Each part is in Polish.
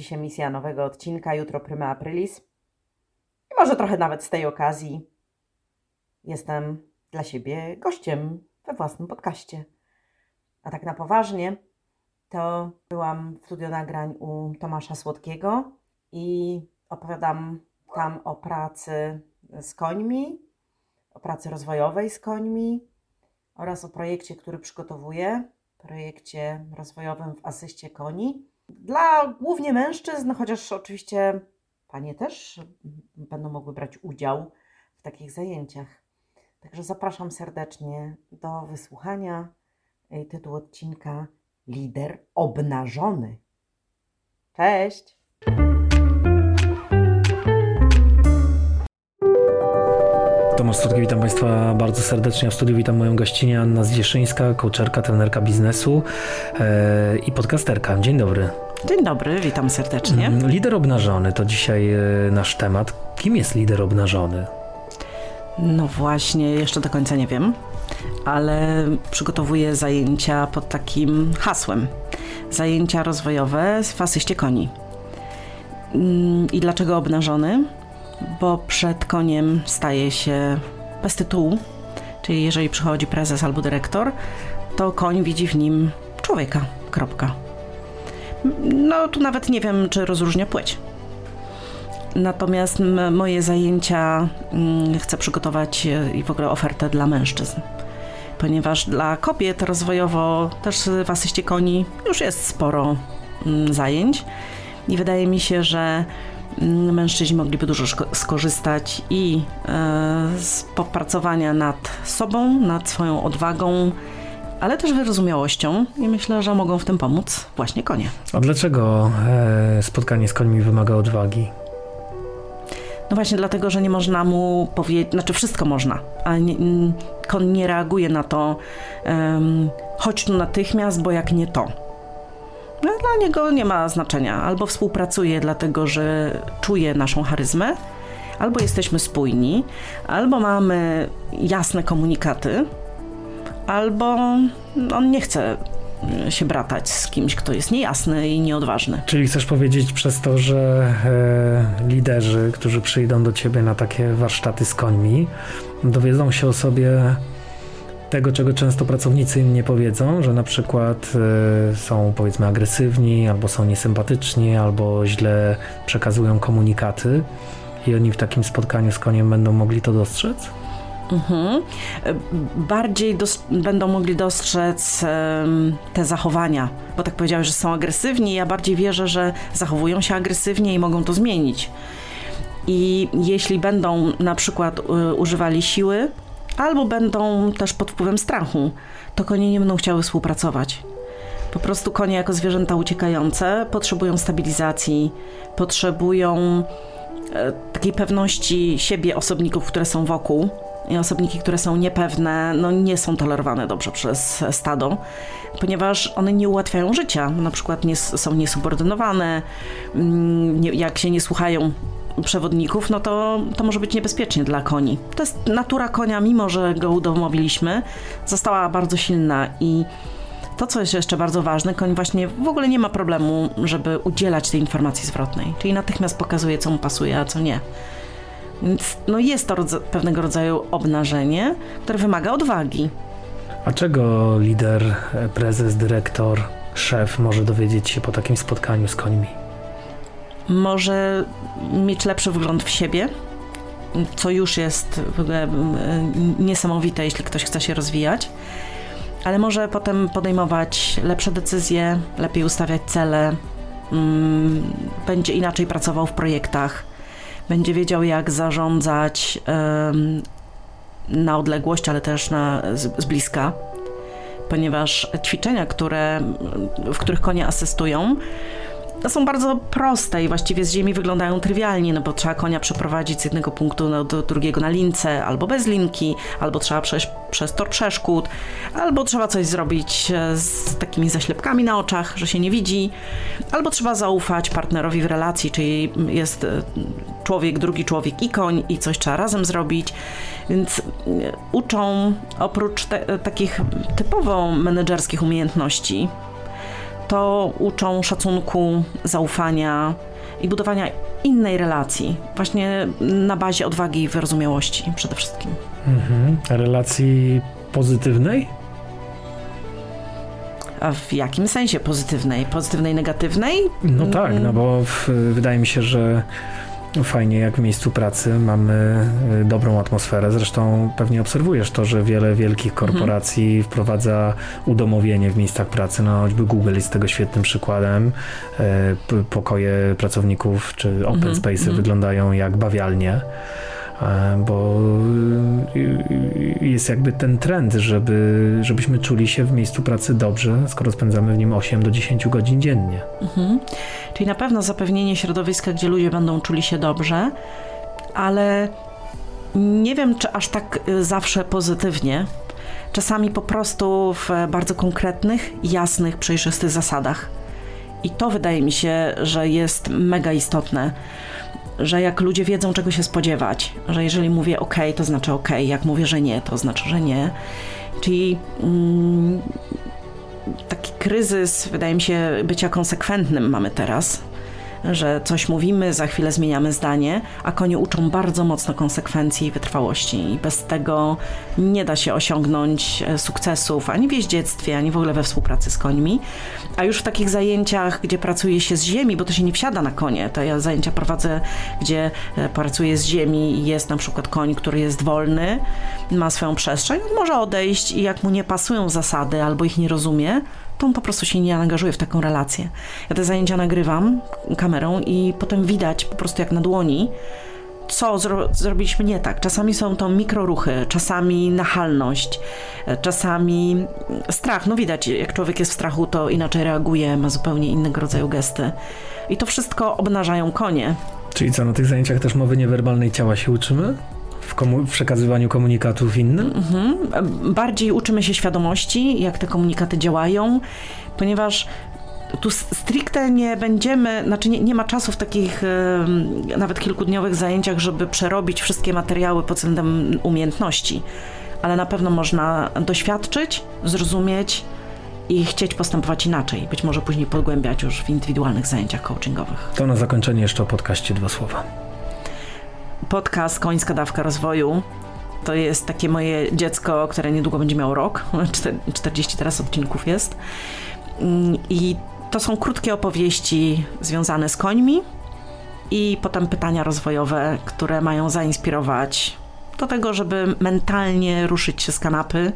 Dzisiaj misja nowego odcinka, jutro Prima Aprilis. I może trochę nawet z tej okazji jestem dla siebie gościem we własnym podcaście. A tak na poważnie, to byłam w studio nagrań u Tomasza Słodkiego i opowiadam tam o pracy z końmi, o pracy rozwojowej z końmi oraz o projekcie, który przygotowuję, projekcie rozwojowym w asyście koni. Dla głównie mężczyzn, chociaż oczywiście panie też będą mogły brać udział w takich zajęciach. Także zapraszam serdecznie do wysłuchania tytuł odcinka Lider obnażony. Cześć! Tomasz Słodki, witam Państwa bardzo serdecznie. W studiu witam moją gościnę Anna Zdzieszyńska, coacherka, trenerka biznesu e, i podcasterka. Dzień dobry. Dzień dobry, witam serdecznie. Mm, lider obnażony to dzisiaj e, nasz temat. Kim jest lider obnażony? No właśnie, jeszcze do końca nie wiem, ale przygotowuję zajęcia pod takim hasłem. Zajęcia rozwojowe w asyście koni. Mm, I dlaczego obnażony? bo przed koniem staje się bez tytułu, czyli jeżeli przychodzi prezes albo dyrektor, to koń widzi w nim człowieka. Kropka. No tu nawet nie wiem, czy rozróżnia płeć. Natomiast moje zajęcia mm, chcę przygotować e, i w ogóle ofertę dla mężczyzn. Ponieważ dla kobiet rozwojowo też w asyście koni już jest sporo mm, zajęć i wydaje mi się, że Mm, mężczyźni mogliby dużo skorzystać i e, z popracowania nad sobą, nad swoją odwagą, ale też wyrozumiałością i myślę, że mogą w tym pomóc właśnie konie. A dlaczego e, spotkanie z końmi wymaga odwagi? No właśnie dlatego, że nie można mu powiedzieć, znaczy wszystko można, a nie, koń nie reaguje na to, um, chodź tu natychmiast, bo jak nie to. No, dla niego nie ma znaczenia. Albo współpracuje dlatego, że czuje naszą charyzmę, albo jesteśmy spójni, albo mamy jasne komunikaty, albo on nie chce się bratać z kimś, kto jest niejasny i nieodważny. Czyli chcesz powiedzieć przez to, że e, liderzy, którzy przyjdą do ciebie na takie warsztaty z końmi, dowiedzą się o sobie tego, czego często pracownicy im nie powiedzą, że na przykład y, są powiedzmy agresywni, albo są niesympatyczni, albo źle przekazują komunikaty i oni w takim spotkaniu z koniem będą mogli to dostrzec? Mhm. Bardziej dos będą mogli dostrzec um, te zachowania, bo tak powiedziałeś, że są agresywni. Ja bardziej wierzę, że zachowują się agresywnie i mogą to zmienić. I jeśli będą na przykład y, używali siły, albo będą też pod wpływem strachu, to konie nie będą chciały współpracować. Po prostu konie jako zwierzęta uciekające potrzebują stabilizacji, potrzebują e, takiej pewności siebie osobników, które są wokół. I osobniki, które są niepewne, no nie są tolerowane dobrze przez stado, ponieważ one nie ułatwiają życia. Na przykład nie, są niesubordynowane, mm, nie, jak się nie słuchają przewodników, no to, to może być niebezpiecznie dla koni. To jest natura konia, mimo że go udomowiliśmy, została bardzo silna i to, co jest jeszcze bardzo ważne, koń właśnie w ogóle nie ma problemu, żeby udzielać tej informacji zwrotnej, czyli natychmiast pokazuje, co mu pasuje, a co nie. Więc no jest to rodza pewnego rodzaju obnażenie, które wymaga odwagi. A czego lider, prezes, dyrektor, szef może dowiedzieć się po takim spotkaniu z końmi? może mieć lepszy wgląd w siebie, co już jest w ogóle niesamowite, jeśli ktoś chce się rozwijać, ale może potem podejmować lepsze decyzje, lepiej ustawiać cele, mm, będzie inaczej pracował w projektach, będzie wiedział, jak zarządzać na odległość, ale też na, z, z bliska, ponieważ ćwiczenia, które, w których konie asystują, są bardzo proste i właściwie z ziemi wyglądają trywialnie, no bo trzeba konia przeprowadzić z jednego punktu do drugiego na lince, albo bez linki, albo trzeba przejść przez tor przeszkód, albo trzeba coś zrobić e, z takimi zaślepkami na oczach, że się nie widzi, albo trzeba zaufać partnerowi w relacji, czyli jest e, człowiek, drugi człowiek i koń i coś trzeba razem zrobić. Więc e, uczą oprócz te, takich typowo menedżerskich umiejętności, to uczą szacunku, zaufania i budowania innej relacji, właśnie na bazie odwagi i wyrozumiałości przede wszystkim. Mhm. Relacji pozytywnej? A w jakim sensie pozytywnej? Pozytywnej, negatywnej? No tak, no bo w, wydaje mi się, że Fajnie, jak w miejscu pracy mamy y, dobrą atmosferę. Zresztą pewnie obserwujesz to, że wiele wielkich mhm. korporacji mhm. wprowadza udomowienie w miejscach pracy. No, choćby Google jest tego świetnym przykładem. Y, pokoje pracowników czy open mhm. space mhm. wyglądają jak bawialnie. Bo y, jest jakby ten trend, żeby, żebyśmy czuli się w miejscu pracy dobrze, skoro spędzamy w nim 8 do 10 godzin dziennie. Mhm. Czyli na pewno zapewnienie środowiska, gdzie ludzie będą czuli się dobrze, ale nie wiem, czy aż tak y, zawsze pozytywnie. Czasami po prostu w bardzo konkretnych, jasnych, przejrzystych zasadach. I to wydaje mi się, że jest mega istotne że jak ludzie wiedzą, czego się spodziewać, że jeżeli mówię ok, to znaczy ok, jak mówię, że nie, to znaczy, że nie. Czyli mm, taki kryzys, wydaje mi się, bycia konsekwentnym mamy teraz że coś mówimy, za chwilę zmieniamy zdanie, a konie uczą bardzo mocno konsekwencji i wytrwałości i bez tego nie da się osiągnąć e, sukcesów ani w jeździectwie, ani w ogóle we współpracy z końmi. A już w takich zajęciach, gdzie pracuje się z ziemi, bo to się nie wsiada na konie, to ja zajęcia prowadzę, gdzie e, pracuję z ziemi i jest na przykład koń, który jest wolny, ma swoją przestrzeń, on może odejść i jak mu nie pasują zasady albo ich nie rozumie, on po prostu się nie angażuje w taką relację. Ja te zajęcia nagrywam kamerą i potem widać po prostu jak na dłoni, co zro zrobiliśmy nie tak. Czasami są to mikroruchy, czasami nachalność, czasami strach. No widać, jak człowiek jest w strachu, to inaczej reaguje, ma zupełnie innego rodzaju gesty. I to wszystko obnażają konie. Czyli co, na tych zajęciach też mowy niewerbalnej ciała się uczymy? W, komu- przekazywaniu komunikatów innym? Mhm. Bardziej uczymy się świadomości, jak te komunikaty działają, ponieważ tu stricte nie będziemy, znaczy nie, nie ma czasu w takich e, nawet kilkudniowych zajęciach, żeby przerobić wszystkie materiały pod względem umiejętności, ale na pewno można doświadczyć, zrozumieć i chcieć postępować inaczej, być może później pogłębiać już w indywidualnych zajęciach coachingowych. To na zakończenie jeszcze o podcaście dwa słowa podcast Końska Dawka Rozwoju. To jest takie moje dziecko, które niedługo będzie miało rok. 40 teraz odcinków jest. Mm, I to są krótkie opowieści związane z końmi i potem pytania rozwojowe, które mają zainspirować do tego, żeby mentalnie ruszyć się z kanapy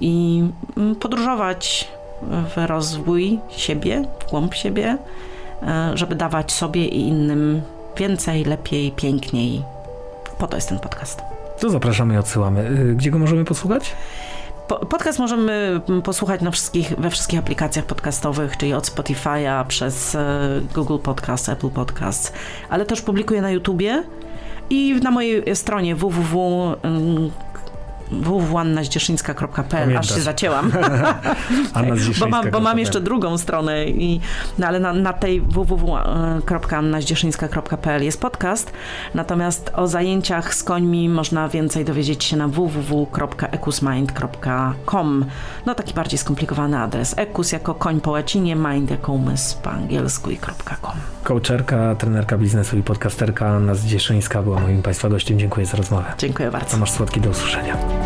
i mm, podróżować w rozwój siebie, w głąb siebie, e, żeby dawać sobie i innym więcej, lepiej, piękniej. Po to jest ten podcast. To zapraszamy i odsyłamy. Y, gdzie go możemy posłuchać? Podcast możemy mm, posłuchać na wszystkich, we wszystkich aplikacjach podcastowych, czyli od Spotify'a przez e, Google Podcast, Apple Podcast, ale też publikuję na YouTubie i na mojej stronie www www.annazdzieszyńska.pl aż się zacięłam. bo, mam, bo mam jeszcze drugą stronę, i, no ale na, na tej www.annazdzieszyńska.pl jest podcast, natomiast o zajęciach z końmi można więcej dowiedzieć się na www.ecusmind.com. No taki bardziej skomplikowany adres. Ecus jako koń po łacinie, mind jako umysł po angielsku i .com. Coacherka, trenerka biznesu i podcasterka Anna Zdzieszyńska była moim Państwa gościem. Dziękuję za rozmowę. Dziękuję bardzo. Tomasz Słodki, do usłyszenia.